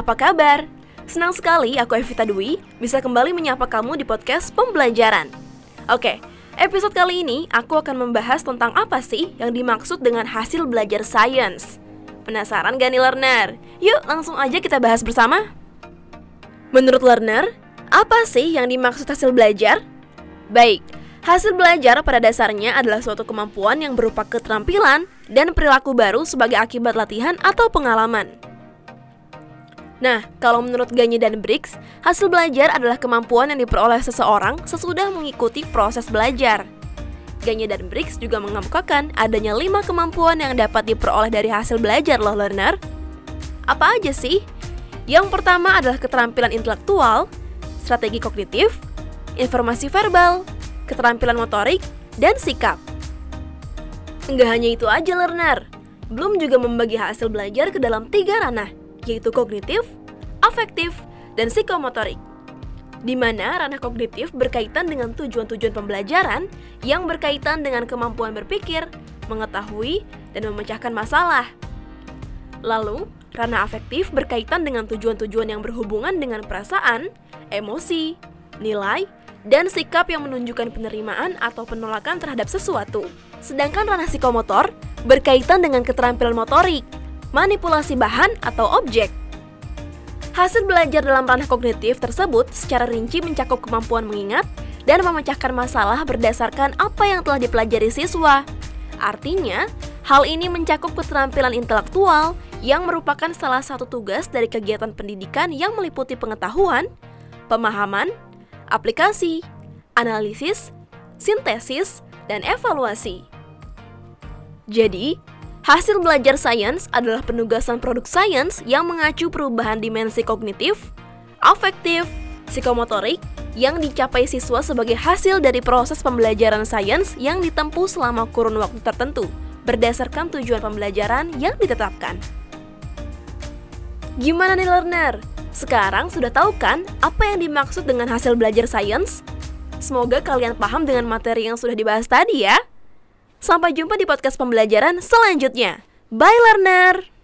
apa kabar? Senang sekali aku Evita Dwi bisa kembali menyapa kamu di podcast pembelajaran. Oke, episode kali ini aku akan membahas tentang apa sih yang dimaksud dengan hasil belajar sains. Penasaran gak nih learner? Yuk langsung aja kita bahas bersama. Menurut learner, apa sih yang dimaksud hasil belajar? Baik, Hasil belajar pada dasarnya adalah suatu kemampuan yang berupa keterampilan dan perilaku baru sebagai akibat latihan atau pengalaman. Nah, kalau menurut Gagne dan Briggs, hasil belajar adalah kemampuan yang diperoleh seseorang sesudah mengikuti proses belajar. Gagne dan Briggs juga mengemukakan adanya lima kemampuan yang dapat diperoleh dari hasil belajar loh learner. Apa aja sih? Yang pertama adalah keterampilan intelektual, strategi kognitif, informasi verbal, keterampilan motorik, dan sikap. Enggak hanya itu aja learner, Bloom juga membagi hasil belajar ke dalam tiga ranah, yaitu kognitif, afektif, dan psikomotorik. Di mana ranah kognitif berkaitan dengan tujuan-tujuan pembelajaran yang berkaitan dengan kemampuan berpikir, mengetahui, dan memecahkan masalah. Lalu, ranah afektif berkaitan dengan tujuan-tujuan yang berhubungan dengan perasaan, emosi, nilai, dan sikap yang menunjukkan penerimaan atau penolakan terhadap sesuatu. Sedangkan ranah psikomotor berkaitan dengan keterampilan motorik, manipulasi bahan atau objek. Hasil belajar dalam ranah kognitif tersebut secara rinci mencakup kemampuan mengingat dan memecahkan masalah berdasarkan apa yang telah dipelajari siswa. Artinya, hal ini mencakup keterampilan intelektual yang merupakan salah satu tugas dari kegiatan pendidikan yang meliputi pengetahuan, pemahaman, aplikasi, analisis, sintesis, dan evaluasi. Jadi, hasil belajar sains adalah penugasan produk sains yang mengacu perubahan dimensi kognitif, afektif, psikomotorik yang dicapai siswa sebagai hasil dari proses pembelajaran sains yang ditempuh selama kurun waktu tertentu berdasarkan tujuan pembelajaran yang ditetapkan. Gimana nih learner? Sekarang sudah tahu kan apa yang dimaksud dengan hasil belajar sains? Semoga kalian paham dengan materi yang sudah dibahas tadi ya. Sampai jumpa di podcast pembelajaran selanjutnya. Bye learner!